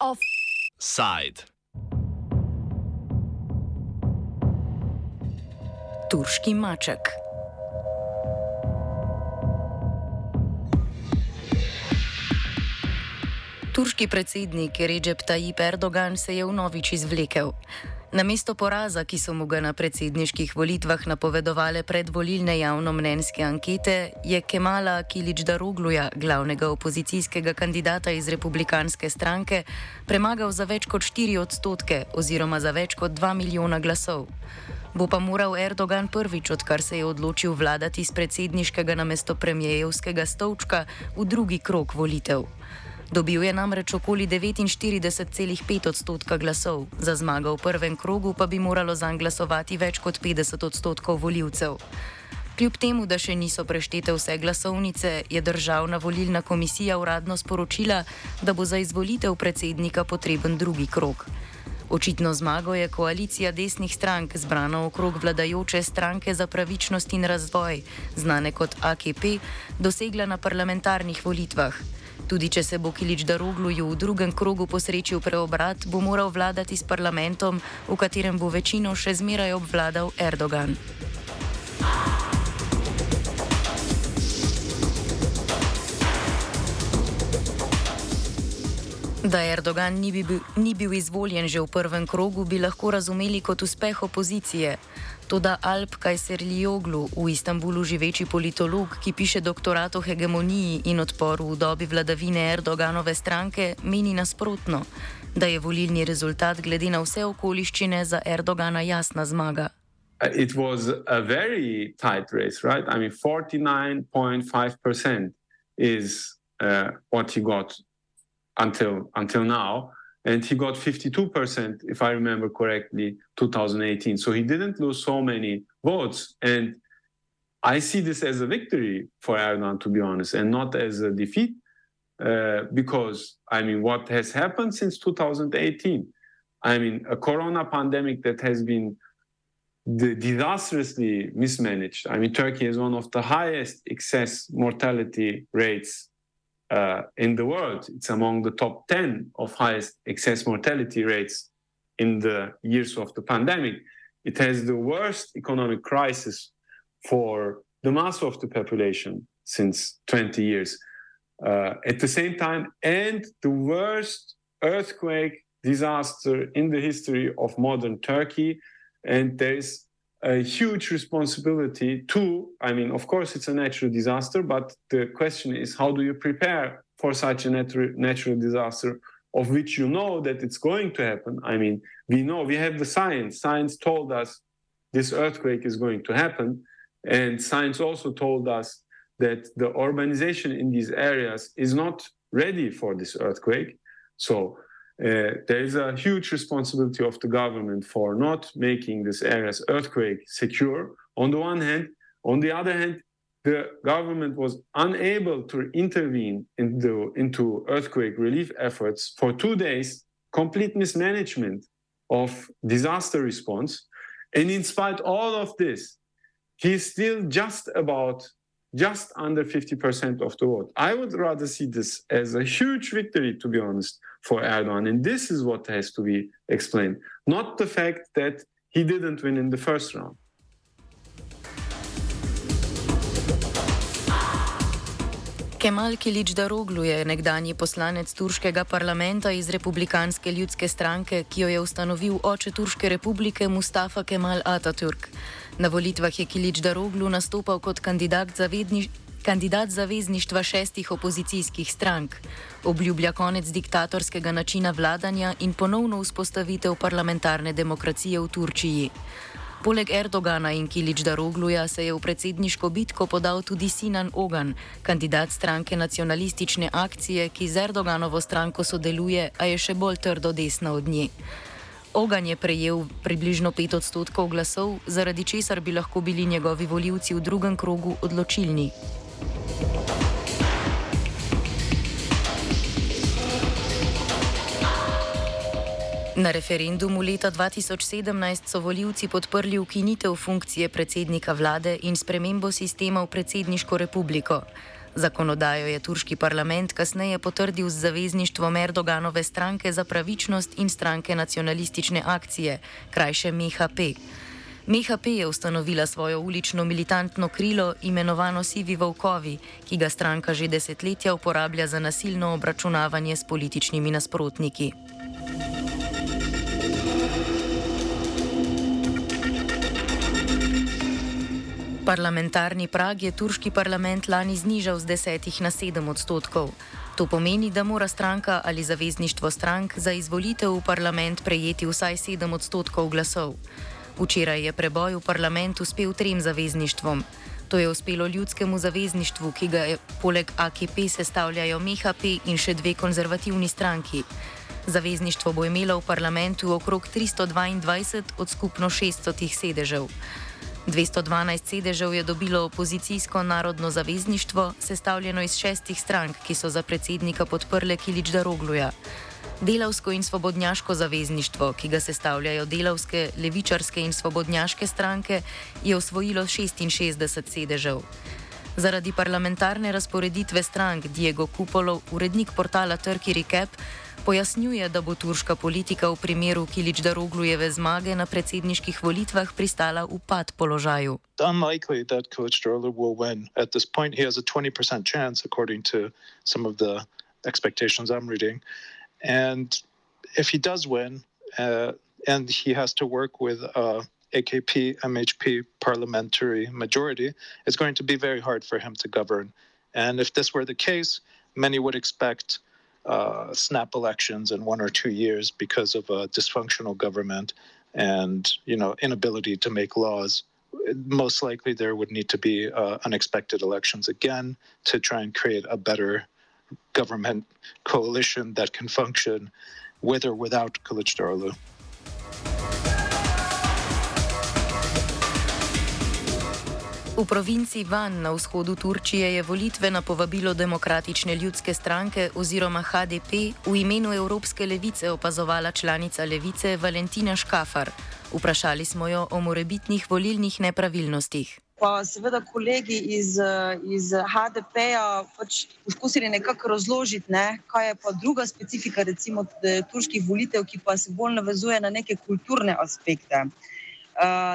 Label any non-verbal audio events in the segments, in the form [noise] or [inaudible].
Offside. Turški maček. Turški predsednik Recep Tayyip Erdogan se je vnovič izvlekel. Namesto poraza, ki so mu ga na predsedniških volitvah napovedovale predvolilne javnomnenjske ankete, je Kemala Kilič Darugluja, glavnega opozicijskega kandidata iz republikanske stranke, premagal za več kot 4 odstotke oziroma za več kot 2 milijona glasov. Bo pa moral Erdogan prvič, odkar se je odločil vladati z predsedniškega namesto premijejevskega stolčka, v drugi krok volitev. Dobil je namreč okoli 49,5 odstotka glasov, za zmago v prvem krogu pa bi moralo zanj glasovati več kot 50 odstotkov voljivcev. Kljub temu, da še niso preštete vse glasovnice, je državna volilna komisija uradno sporočila, da bo za izvolitev predsednika potreben drugi krok. Očitno zmago je koalicija desnih strank, zbrana okrog vladajoče stranke za pravičnost in razvoj, znane kot AKP, dosegla na parlamentarnih volitvah. Tudi če se bo Kilič Darogluju v drugem krogu posrečil preobrat, bo moral vladati s parlamentom, v katerem bo večino še zmeraj obvladal Erdogan. Da Erdogan ni bil, ni bil izvoljen že v prvem krogu, bi lahko razumeli kot uspeh opozicije. Toda Alp Kajserlioglu, v Istanbulu živeči politolog, ki piše doktorat o hegemoniji in odporu v dobi vladavine Erdoganove stranke, meni nasprotno, da je volilni rezultat glede na vse okoliščine za Erdogana jasna zmaga. It was a very tight race, right? I mean, 49.5% is uh, what he got until, until now. And he got 52%, if I remember correctly, 2018. So he didn't lose so many votes. And I see this as a victory for Erdogan, to be honest, and not as a defeat, uh, because I mean, what has happened since 2018? I mean, a corona pandemic that has been disastrously mismanaged. I mean, Turkey has one of the highest excess mortality rates uh, in the world. It's among the top 10 of highest excess mortality rates in the years of the pandemic. It has the worst economic crisis for the mass of the population since 20 years. Uh, at the same time, and the worst earthquake disaster in the history of modern Turkey. And there is a huge responsibility to, I mean, of course, it's a natural disaster, but the question is how do you prepare for such a natural, natural disaster of which you know that it's going to happen? I mean, we know, we have the science. Science told us this earthquake is going to happen. And science also told us that the urbanization in these areas is not ready for this earthquake. So uh, there is a huge responsibility of the government for not making these areas earthquake secure on the one hand. On the other hand the government was unable to intervene into, into earthquake relief efforts for two days complete mismanagement of disaster response. And in spite of all of this he's still just about just under 50% of the vote. I would rather see this as a huge victory, to be honest, for Erdogan. And this is what has to be explained, not the fact that he didn't win in the first round. Kemal Kilič Daroglu je nekdanji poslanec turškega parlamenta iz Republikanske ljudske stranke, ki jo je ustanovil oče Turške republike Mustafa Kemal Atatürk. Na volitvah je Kilič Daroglu nastopal kot kandidat zavedni. Kandidat zavezništva šestih opozicijskih strank obljublja konec diktatorskega načina vladanja in ponovno vzpostavitev parlamentarne demokracije v Turčiji. Poleg Erdogana in Kilič Darogluja se je v predsedniško bitko podal tudi Sinan Ogan, kandidat stranke nacionalistične akcije, ki z Erdoganovo stranko sodeluje, a je še bolj trdo desna od nje. Ogan je prejel približno 5 odstotkov glasov, zaradi česar bi lahko bili njegovi voljivci v drugem krogu odločilni. Na referendumu leta 2017 so voljivci podprli ukinitev funkcije predsednika vlade in spremembo sistema v predsedniško republiko. Zakonodajo je turški parlament kasneje potrdil z zavezništvom Erdoganove stranke za pravičnost in stranke nacionalistične akcije, krajše MHP. MHP je ustanovila svojo ulično militantno krilo, imenovano Sivi Volkovi, ki ga stranka že desetletja uporablja za nasilno obračunavanje s političnimi nasprotniki. Parlamentarni prag je turški parlament lani znižal z 10 na 7 odstotkov. To pomeni, da mora stranka ali zavezništvo strank za izvolitev v parlament prejeti vsaj 7 odstotkov glasov. Včeraj je preboj v parlament uspel trem zavezništvom. To je uspelo ljudskemu zavezništvu, ki ga je poleg AKP sestavljajo MHP in še dve konzervativni stranki. Zavezništvo bo imelo v parlamentu okrog 322 od skupno 600 sedežev. 212 sedežev je dobilo opozicijsko narodno zavezništvo, sestavljeno iz šestih strank, ki so za predsednika podprle Kilič Darogluja. Delavsko in svobodnjaško zavezništvo, ki ga sestavljajo delavske, levičarske in svobodnjaške stranke, je osvojilo 66 sedežev. Zaradi parlamentarne razporeditve strank Diego Kupolov, urednik portala Turkey Recap, Pojasnjuje, da bo turška politika v primeru Kilič Daroglujeve zmage na predsedniških volitvah pristala v pad položaju. Unlikely that Kilič Daroglu will win. At this point, he has a 20% chance, according to some of the expectations I'm reading. And if he does win, uh, and he has to work with a AKP MHP parliamentary majority, it's going to be very hard for him to govern. And if this were the case, many would expect uh, snap elections in one or two years because of a dysfunctional government and you know inability to make laws most likely there would need to be uh, unexpected elections again to try and create a better government coalition that can function with or without Kılıçdaroğlu. V provinci Van na vzhodu Turčije je volitve na povabilo Demokratične ljudske stranke oziroma HDP v imenu Evropske levice opazovala članica levice Valentina Škafar. Vprašali smo jo o morebitnih volilnih nepravilnostih. Pa seveda kolegi iz, iz HDP-ja pač poskusili nekako razložiti, ne, kaj je pa druga specifika recimo turških volitev, ki pa se bolj navezuje na neke kulturne aspekte. Eh,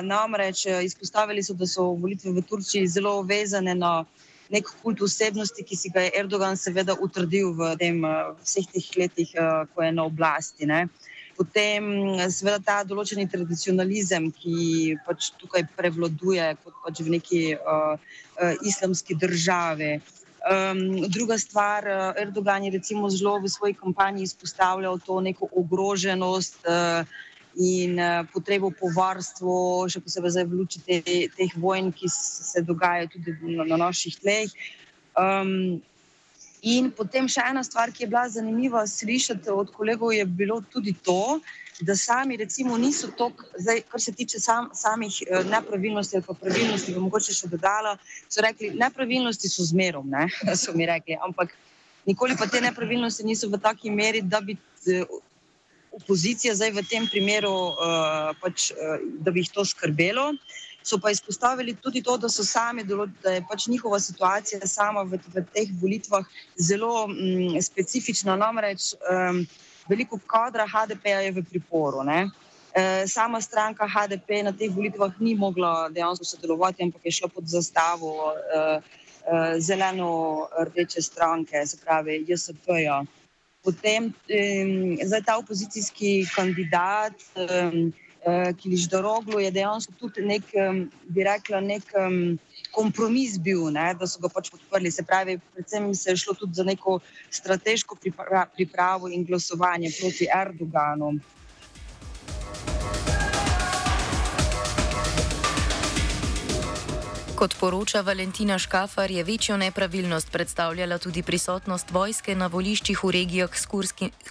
namreč eh, izpostavili so, da so volitve v Turčiji zelo vezane na nek kult osebnosti, ki si ga je Erdogan seveda utrdil v tem, eh, vseh teh letih, ko je na oblasti. Ne. Potem seveda ta določeni tradicionalizem, ki pač tukaj prevladuje kot pač v neki uh, uh, islamski državi. Um, druga stvar, Erdogan je recimo zelo v svoji kampanji izpostavljal to neko ogroženost uh, in uh, potrebo po varstvu, še posebej zdaj v luči te, teh vojn, ki se dogajajo tudi na, na naših tleh. Um, in potem še ena stvar, ki je bila zanimiva slišati od kolegov, je bilo tudi to, da sami recimo niso zdaj, kar se tiče sam, samih uh, nepravilnosti ali pa pravilnosti, bi mogoče še dodala, so rekli, nepravilnosti so zmerom, ne, [laughs] so mi rekli, ampak nikoli pa te nepravilnosti niso v taki meri, da bi opozicija zdaj v tem primeru, uh, pač, uh, da bi jih to skrbelo. So pa izpostavili tudi to, da so sami, da je pač njihova situacija sama v, v teh volitvah zelo mm, specifična. Namreč um, veliko kadra HDP-ja je v priporu. Ne? Sama stranka HDP na teh volitvah ni mogla dejansko sodelovati, ampak je šla pod zastavo uh, uh, zeleno-rdeče stranke, se pravi JSP-ja. Potem um, zdaj ta opozicijski kandidat, um, uh, ki je Židoroglu, je dejansko tudi nek, um, bi rekla, nek um, kompromis bil, ne, da so ga pač podprli. Se pravi, predvsem se je šlo tudi za neko strateško pripra pripravo in glasovanje proti Erdoganu. Kot poroča Valentina Škafar, je večjo nepravilnost predstavljala tudi prisotnost vojske na voliščih v regijah s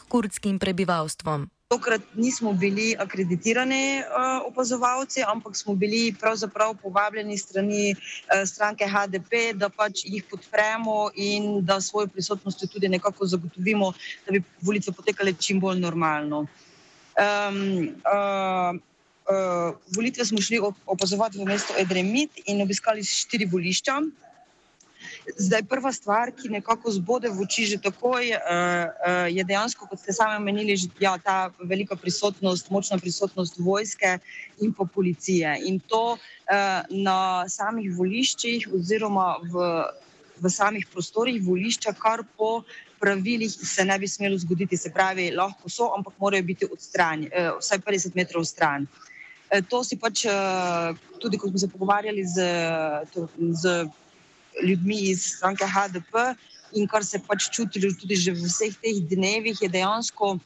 kurdskim prebivalstvom. Tokrat nismo bili akreditirani uh, opazovalci, ampak smo bili pravzaprav povabljeni strani uh, stranke HDP, da pač jih podpremo in da svojo prisotnost tudi nekako zagotovimo, da bi volitve potekale čim bolj normalno. Um, uh, uh, volitve smo šli opazovati v mesto Edremit in obiskali štiri volišča. Zdaj, prva stvar, ki nekako zbode v oči že takoj, uh, uh, je dejansko, kot ste sami omenili, ja, ta velika prisotnost, močna prisotnost vojske in pa policije. In to uh, na samih voliščih, oziroma v, v samih prostorih volišča, kar po pravilih se ne bi smelo zgoditi. Se pravi, lahko so, ampak morajo biti odstranjeni, uh, vsaj 50 metrov stran. To si pač tudi, ko smo se pogovarjali z, z ljudmi iz stranke HDP in kar se pač čutili tudi že v vseh teh dnevih, je dejansko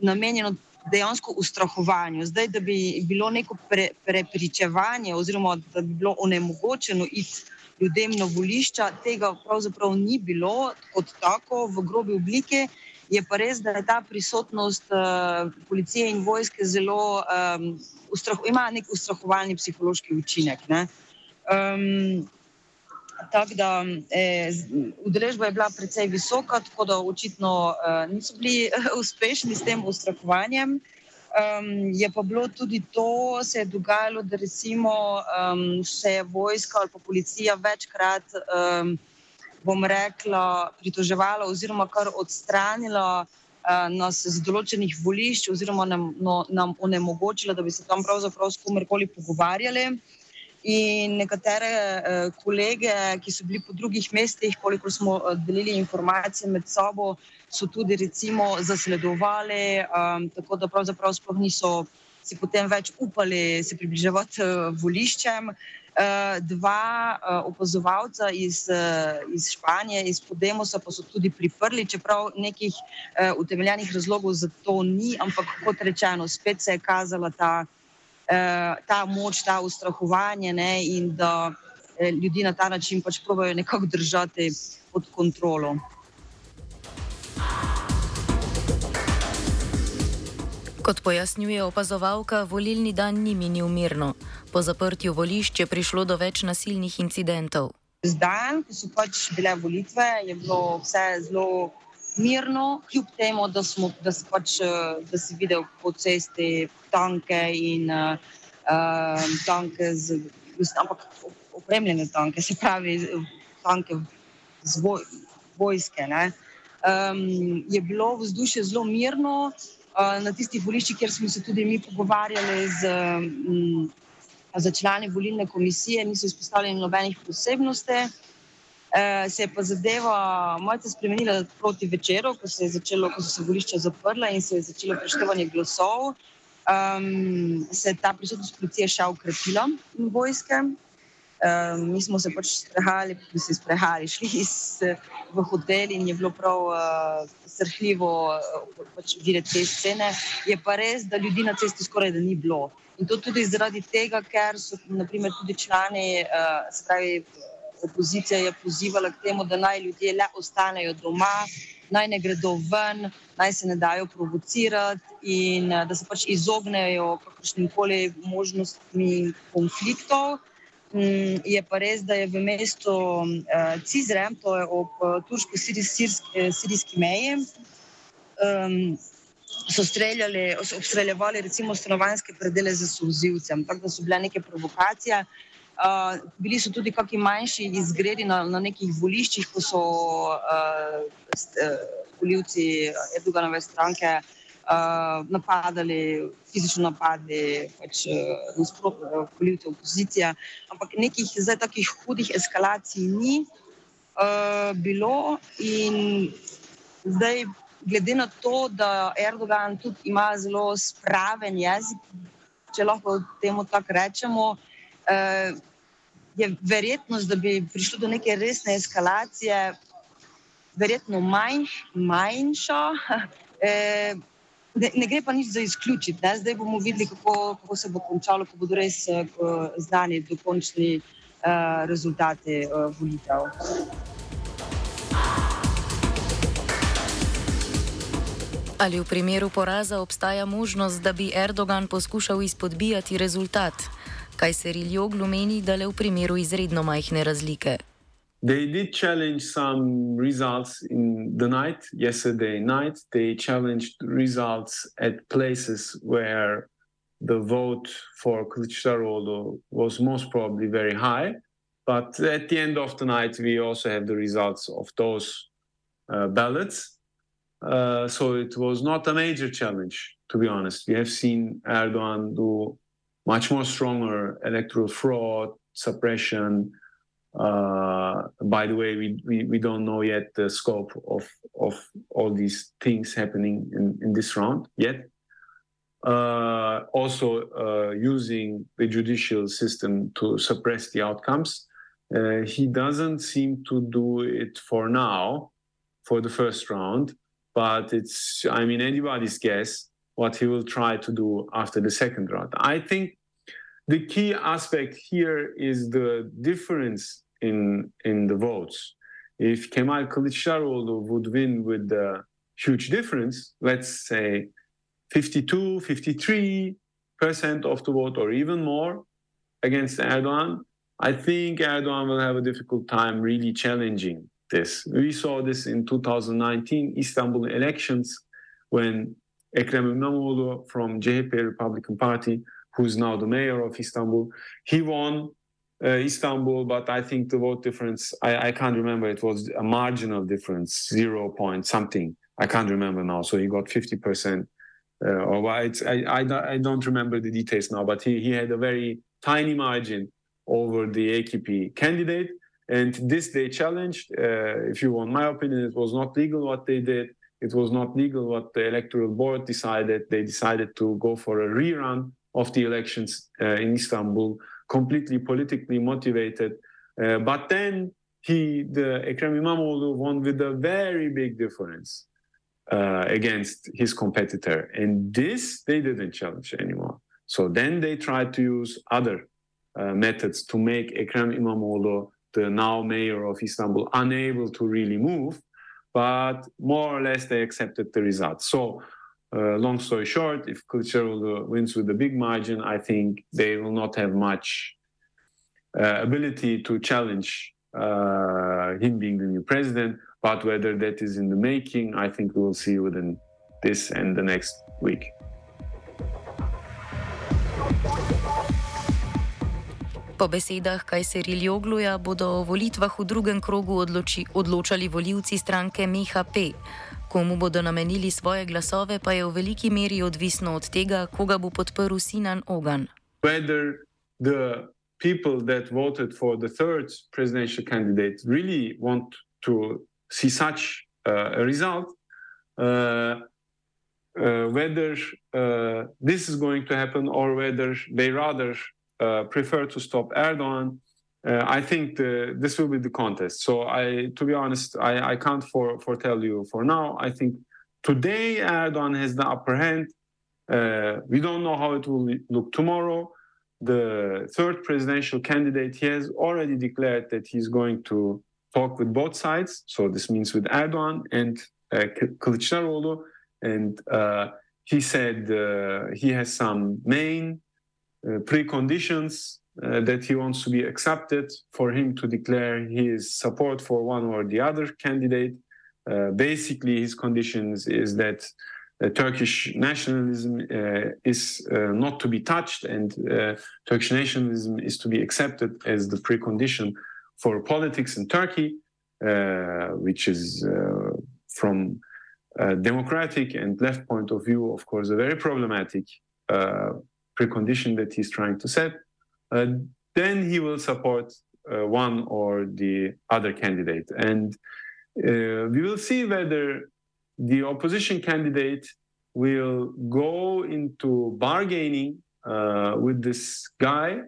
namenjeno dejansko ustrahovanju. Zdaj, da bi bilo neko pre, prepričevanje oziroma da bi bilo onemogočeno iti ljudem na volišča, tega pravzaprav ni bilo kot tako v grobi obliki. Je pa res, da je ta prisotnost uh, policije in vojske zelo, um, ustrah, ima nek ustrahovalni psihološki učinek. Um, Tako da eh, udeležba je bila precej visoka, tako da očitno eh, niso bili [laughs] uspešni s tem ustrahovanjem. Um, je pa bilo tudi to, se je dogajalo, da recimo, um, se je vojska ali pa policija večkrat, um, bom rekla, pritoževala oziroma kar odstranila uh, nas z določenih volišč oziroma nam, no, nam onemogočila, da bi se tam pravzaprav s komerkoli pogovarjali. In nekatere uh, kolege, ki so bili po drugih mestih, koliko smo uh, delili informacije med sabo, so tudi recimo zasledovali, um, tako da pravzaprav sploh niso si potem več upali se približevati uh, voliščem. Uh, dva uh, opazovalca iz, uh, iz Španije, iz Podemosa, pa so tudi priprli, čeprav nekih utemeljenih razlogov za to ni, ampak kot rečeno, spet se je kazala ta. Eh, ta moč, ta ustrahovanje ne, in da eh, ljudi na ta način pač probojajo nekako držati pod kontrolo. Kot pojasnjuje opazovalka, volilni dan ni minil mirno. Po zaprtju volišč je prišlo do več nasilnih incidentov. Zdaj, ko so pač bile volitve, je bilo vse zelo mirno, kljub temu, da, smo, da, pač, eh, da si videl po cesti tanke in uh, tanke z, ampak opremljene tanke, se pravi tanke z voj, vojske. Um, je bilo vzdušje zelo mirno na tistih voliščih, kjer smo se tudi mi pogovarjali z, um, z člani volilne komisije, niso izpostavljeni nobenih posebnosti. Eh, se je pa zadeva malce spremenila proti večeru, ko, se začelo, ko so se volišča zaprla in se je začelo preštevanje glasov. Um, se je ta prisotnost policije še ukrepila in vojske. Um, mi smo se pač sprehajali, se sprehajali, [laughs] šli iz, v hotel in je bilo prav uh, srhljivo uh, pač videti te scene. Je pa res, da ljudi na cesti skoraj da ni bilo. In to tudi zaradi tega, ker so naprimer, tudi člani, uh, se pravi, opozicija je pozivala k temu, da naj ljudje le ostanejo doma, naj ne gredo ven, naj se ne dajo provocirati in eh, da se pač izognejo kakršnim koli možnostmi konfliktov. Mm, je pa res, da je v mestu uh, Cizre, to je ob uh, turško-sirijski meji, um, so streljali, so obstreljevali recimo stanovanske predele za sozivcem, tako da so bile neke provokacije. Uh, Uh, bili so tudi kakšni manjši izgredi na, na nekih voliščih, ko so uh, voljivci Erdoganove stranke uh, napadali, fizično napadli pač, uh, voljivce opozicije. Ampak nekih zdaj takih hudih eskalacij ni uh, bilo. In zdaj, glede na to, da Erdogan tudi ima zelo spraven jezik, če lahko temu tako rečemo. Eh, je verjetnost, da bi prišlo do neke resne eskalacije, verjetno manj, manjša. [laughs] Eh, ne, ne gre pa nič za izključiti. Ne? Zdaj bomo videli, kako, kako se bo končalo, ko bodo res uh, znani dokončni uh, rezultati uh, volitev. Ali v primeru poraza obstaja možnost, da bi Erdogan poskušal izpodbijati rezultat? kaj se Riljoglu meni, da le v primeru izredno majhne razlike. They did challenge some results in the night, yesterday night. They challenged results at places where the vote for Kılıçdaroğlu was most probably very high. But at the end of the night, we also have the results of those uh, ballots. Uh, so it was not a major challenge, to be honest. We have seen Erdogan do much more stronger electoral fraud, suppression. Uh, by the way, we, we, we don't know yet the scope of, of all these things happening in, in this round yet. Uh, also, uh, using the judicial system to suppress the outcomes. Uh, he doesn't seem to do it for now, for the first round, but it's, I mean, anybody's guess what he will try to do after the second round. I think the key aspect here is the difference in, in the votes. If Kemal Kılıçdaroğlu would win with a huge difference, let's say 52, 53% of the vote or even more against Erdogan, I think Erdogan will have a difficult time really challenging this. We saw this in 2019 Istanbul elections when Ekrem İmamoğlu from CHP Republican Party, who's now the mayor of Istanbul, he won Istanbul, but I think the vote difference, I, I, can't remember, it was a marginal difference, zero point something. I can't remember now. So he got 50%. Uh, or I, I, I don't remember the details now, but he, he had a very tiny margin over the AKP candidate. And this they challenged. Uh, if you want my opinion, it was not legal what they did. It was not legal what the electoral board decided. They decided to go for a rerun of the elections uh, in Istanbul, completely politically motivated. Uh, but then he, the Ekrem İmamoğlu, won with a very big difference uh, against his competitor, and this they didn't challenge anymore. So then they tried to use other uh, methods to make Ekrem İmamoğlu, the now mayor of Istanbul, unable to really move. But more or less, they accepted the results. So, uh, long story short, if Kılıçdaroğlu wins with a big margin, I think they will not have much uh, ability to challenge uh, him being the new president. But whether that is in the making, I think we will see within this and the next week. Po besedah Kajseri Ljogluja bodo o volitvah v drugem krogu odloči, odločali voljivci stranke MHP. Komu bodo namenili svoje glasove, pa je v veliki meri odvisno od tega, koga bo podprl Sinan Ogan. People that voted for the third presidential candidate really want to see such uh, a result. Uh, uh, whether uh, this is going to happen or whether they rather uh, prefer to stop Erdogan, uh, I think the, this will be the contest. So I, to be honest, I, I can't for, foretell you for now. I think today Erdogan has the upper hand. Uh, we don't know how it will look tomorrow. The third presidential candidate, he has already declared that he's going to talk with both sides. So this means with Erdogan and uh, Kılıçdaroğlu. And uh, he said uh, he has some main uh, preconditions uh, that he wants to be accepted for him to declare his support for one or the other candidate. Uh, basically, his conditions is that Turkish nationalism uh, is uh, not to be touched, and uh, Turkish nationalism is to be accepted as the precondition for politics in Turkey, which is from a democratic and left point of view, of course, a very problematic precondition that he's trying to set, uh, then he will support uh, one or the other candidate. And uh, we will see whether the opposition candidate will go into bargaining uh, with this guy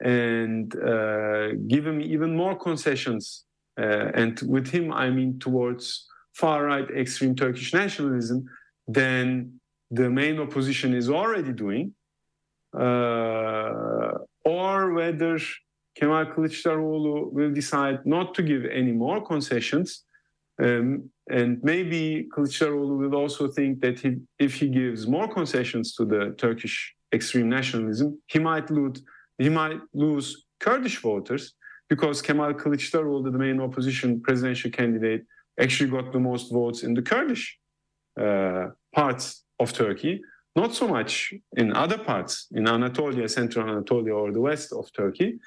and uh, give him even more concessions. Uh, and with him, I mean towards far right extreme Turkish nationalism than the main opposition is already doing. Uh, or whether Kemal Kılıçdaroğlu will decide not to give any more concessions. Um, and maybe Kılıçdaroğlu will also think that he, if he gives more concessions to the Turkish extreme nationalism, he might lose, he might lose Kurdish voters because Kemal Kılıçdaroğlu, the main opposition presidential candidate, actually got the most votes in the Kurdish uh, parts of Turkey, not so much in other parts, in Anatolia, central Anatolia, or the west of Turkey.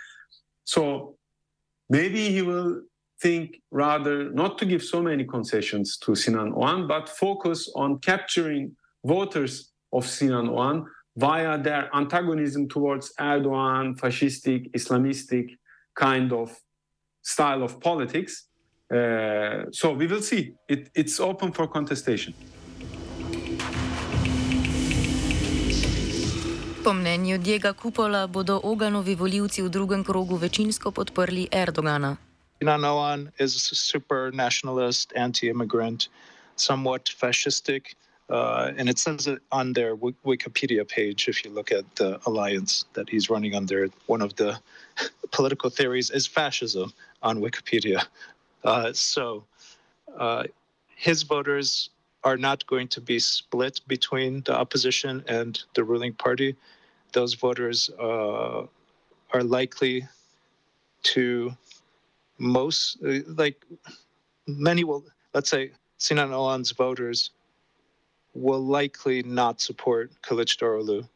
So maybe he will think rather not to give so many concessions to Sinan Oğan, but focus on capturing voters of Sinan Oğan via their antagonism towards Erdogan, fascistic, Islamistic kind of style of politics. Uh, so we will see. It, it's open for contestation. Po mnenju Diega Kupola bodo Oganovi voljivci v drugem krogu večinsko podprli Erdogana. Is a super nationalist, anti-immigrant, somewhat fascistic, uh, and it says it on their w- Wikipedia page. If you look at the alliance that he's running under, one of the [laughs] political theories is fascism on Wikipedia. Uh, so uh, his voters are not going to be split between the opposition and the ruling party. Those voters uh, are likely to most uh, like many will let's say Sinan Olan's voters will likely not support Kılıçdaroğlu.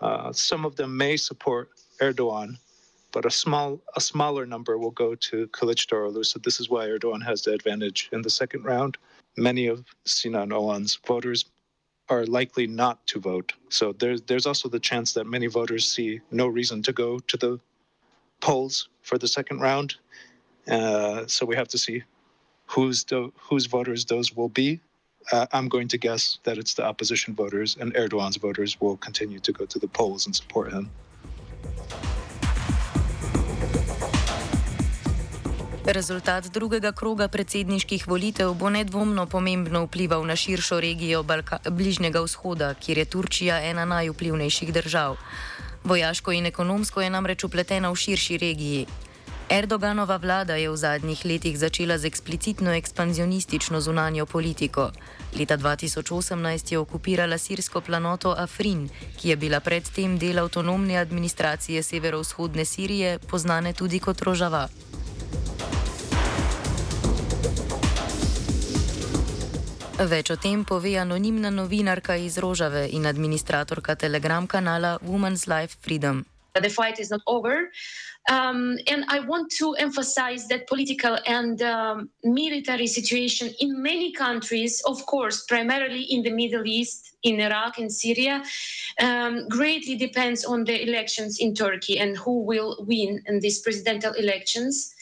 Uh, some of them may support Erdogan, but a small a smaller number will go to Kılıçdaroğlu. So this is why Erdogan has the advantage in the second round. Many of Sinan Olan's voters are likely not to vote. So there's there's also the chance that many voters see no reason to go to the polls for the second round. Uh, so we have to see whose the, whose voters those will be. Uh, I'm going to guess that it's the opposition voters, and Erdogan's voters will continue to go to the polls and support him. Rezultat drugega kroga predsedniških volitev bo nedvomno pomembno vplival na širšo regijo Balka Bližnjega vzhoda, kjer je Turčija ena najvplivnejših držav. Vojaško in ekonomsko je namreč upletena v širši regiji. Erdoganova vlada je v zadnjih letih začela z eksplicitno ekspanzionistično zunanjo politiko. Leta 2018 je okupirala sirsko planoto Afrin, ki je bila predtem del avtonomne administracije severovzhodne Sirije, poznane tudi kot Rožava. Več o tem pove anonimna novinarka iz Rožave in administratorka telegram kanala Women's Life Freedom. The fight is not over. Um, and I want to emphasize that political and um, military situation in many countries, of course, primarily in the Middle East, in Iraq and Syria, um, greatly depends on the elections in Turkey and who will win in these presidential elections.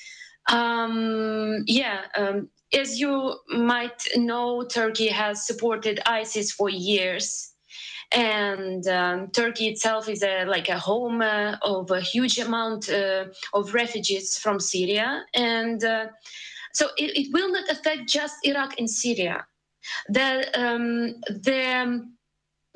Um, yeah, um, as you might know, Turkey has supported ISIS for years and um, Turkey itself is a, like a home uh, of a huge amount uh, of refugees from Syria, and uh, so it, it, will not affect just Iraq and Syria. The um, the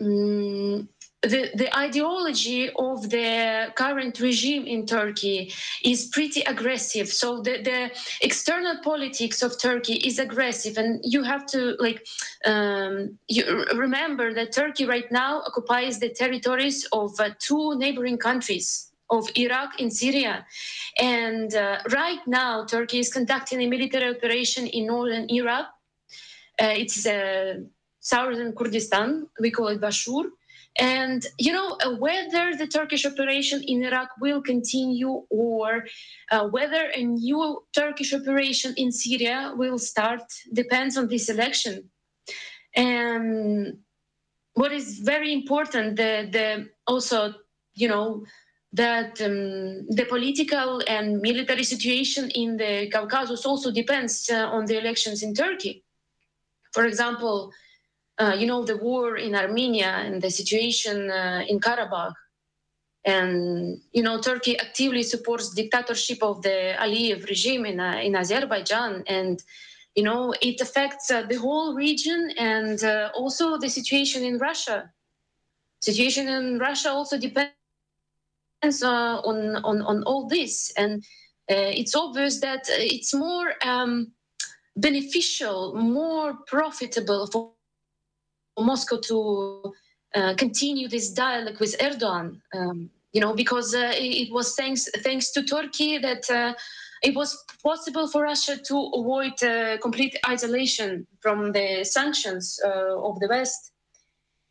um, the, the ideology of the current regime in Turkey is pretty aggressive. So the, the external politics of Turkey is aggressive, and you have to like um, you remember that Turkey right now occupies the territories of uh, two neighboring countries. Of Iraq and Syria. And uh, right now, Turkey is conducting a military operation in northern Iraq. Uh, it's uh, southern Kurdistan, we call it Bashur and you know uh, whether the Turkish operation in Iraq will continue or uh, whether a new Turkish operation in Syria will start depends on this election. And what is very important, the the also you know that um, the political and military situation in the Caucasus also depends uh, on the elections in Turkey. For example, uh, you know, the war in Armenia and the situation uh, in Karabakh. And, you know, Turkey actively supports dictatorship of the Aliyev regime in, uh, in Azerbaijan. And, you know, it affects uh, the whole region and uh, also the situation in Russia. Situation in Russia also depends on, on, on all this. And it's obvious that it's more um, beneficial, more profitable for Moscow to uh, continue this dialogue with Erdogan. Um, you know, because uh, it was thanks thanks to Turkey that uh, it was possible for Russia to avoid uh, complete isolation from the sanctions uh, of the West.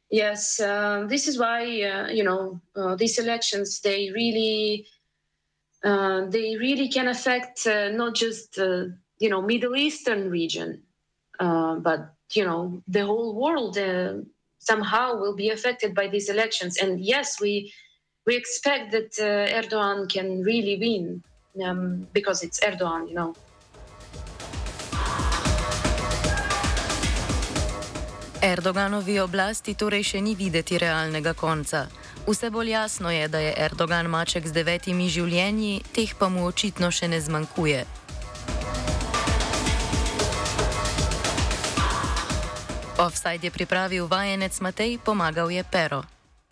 Yes, uh, this is why you know these elections they really they really can affect not just you know Middle Eastern region, but you know the whole world somehow will be affected by these elections. And yes, we we expect that Erdogan can really win um, because it's Erdogan, you know. Erdoganovi oblasti torej še ni videti realnega konca. Vse bolj jasno je, da je Erdogan maček z devetimi življenji, teh pa mu očitno še ne zmanjkuje. Offside je pripravil vajenec Matej, pomagal je Pero.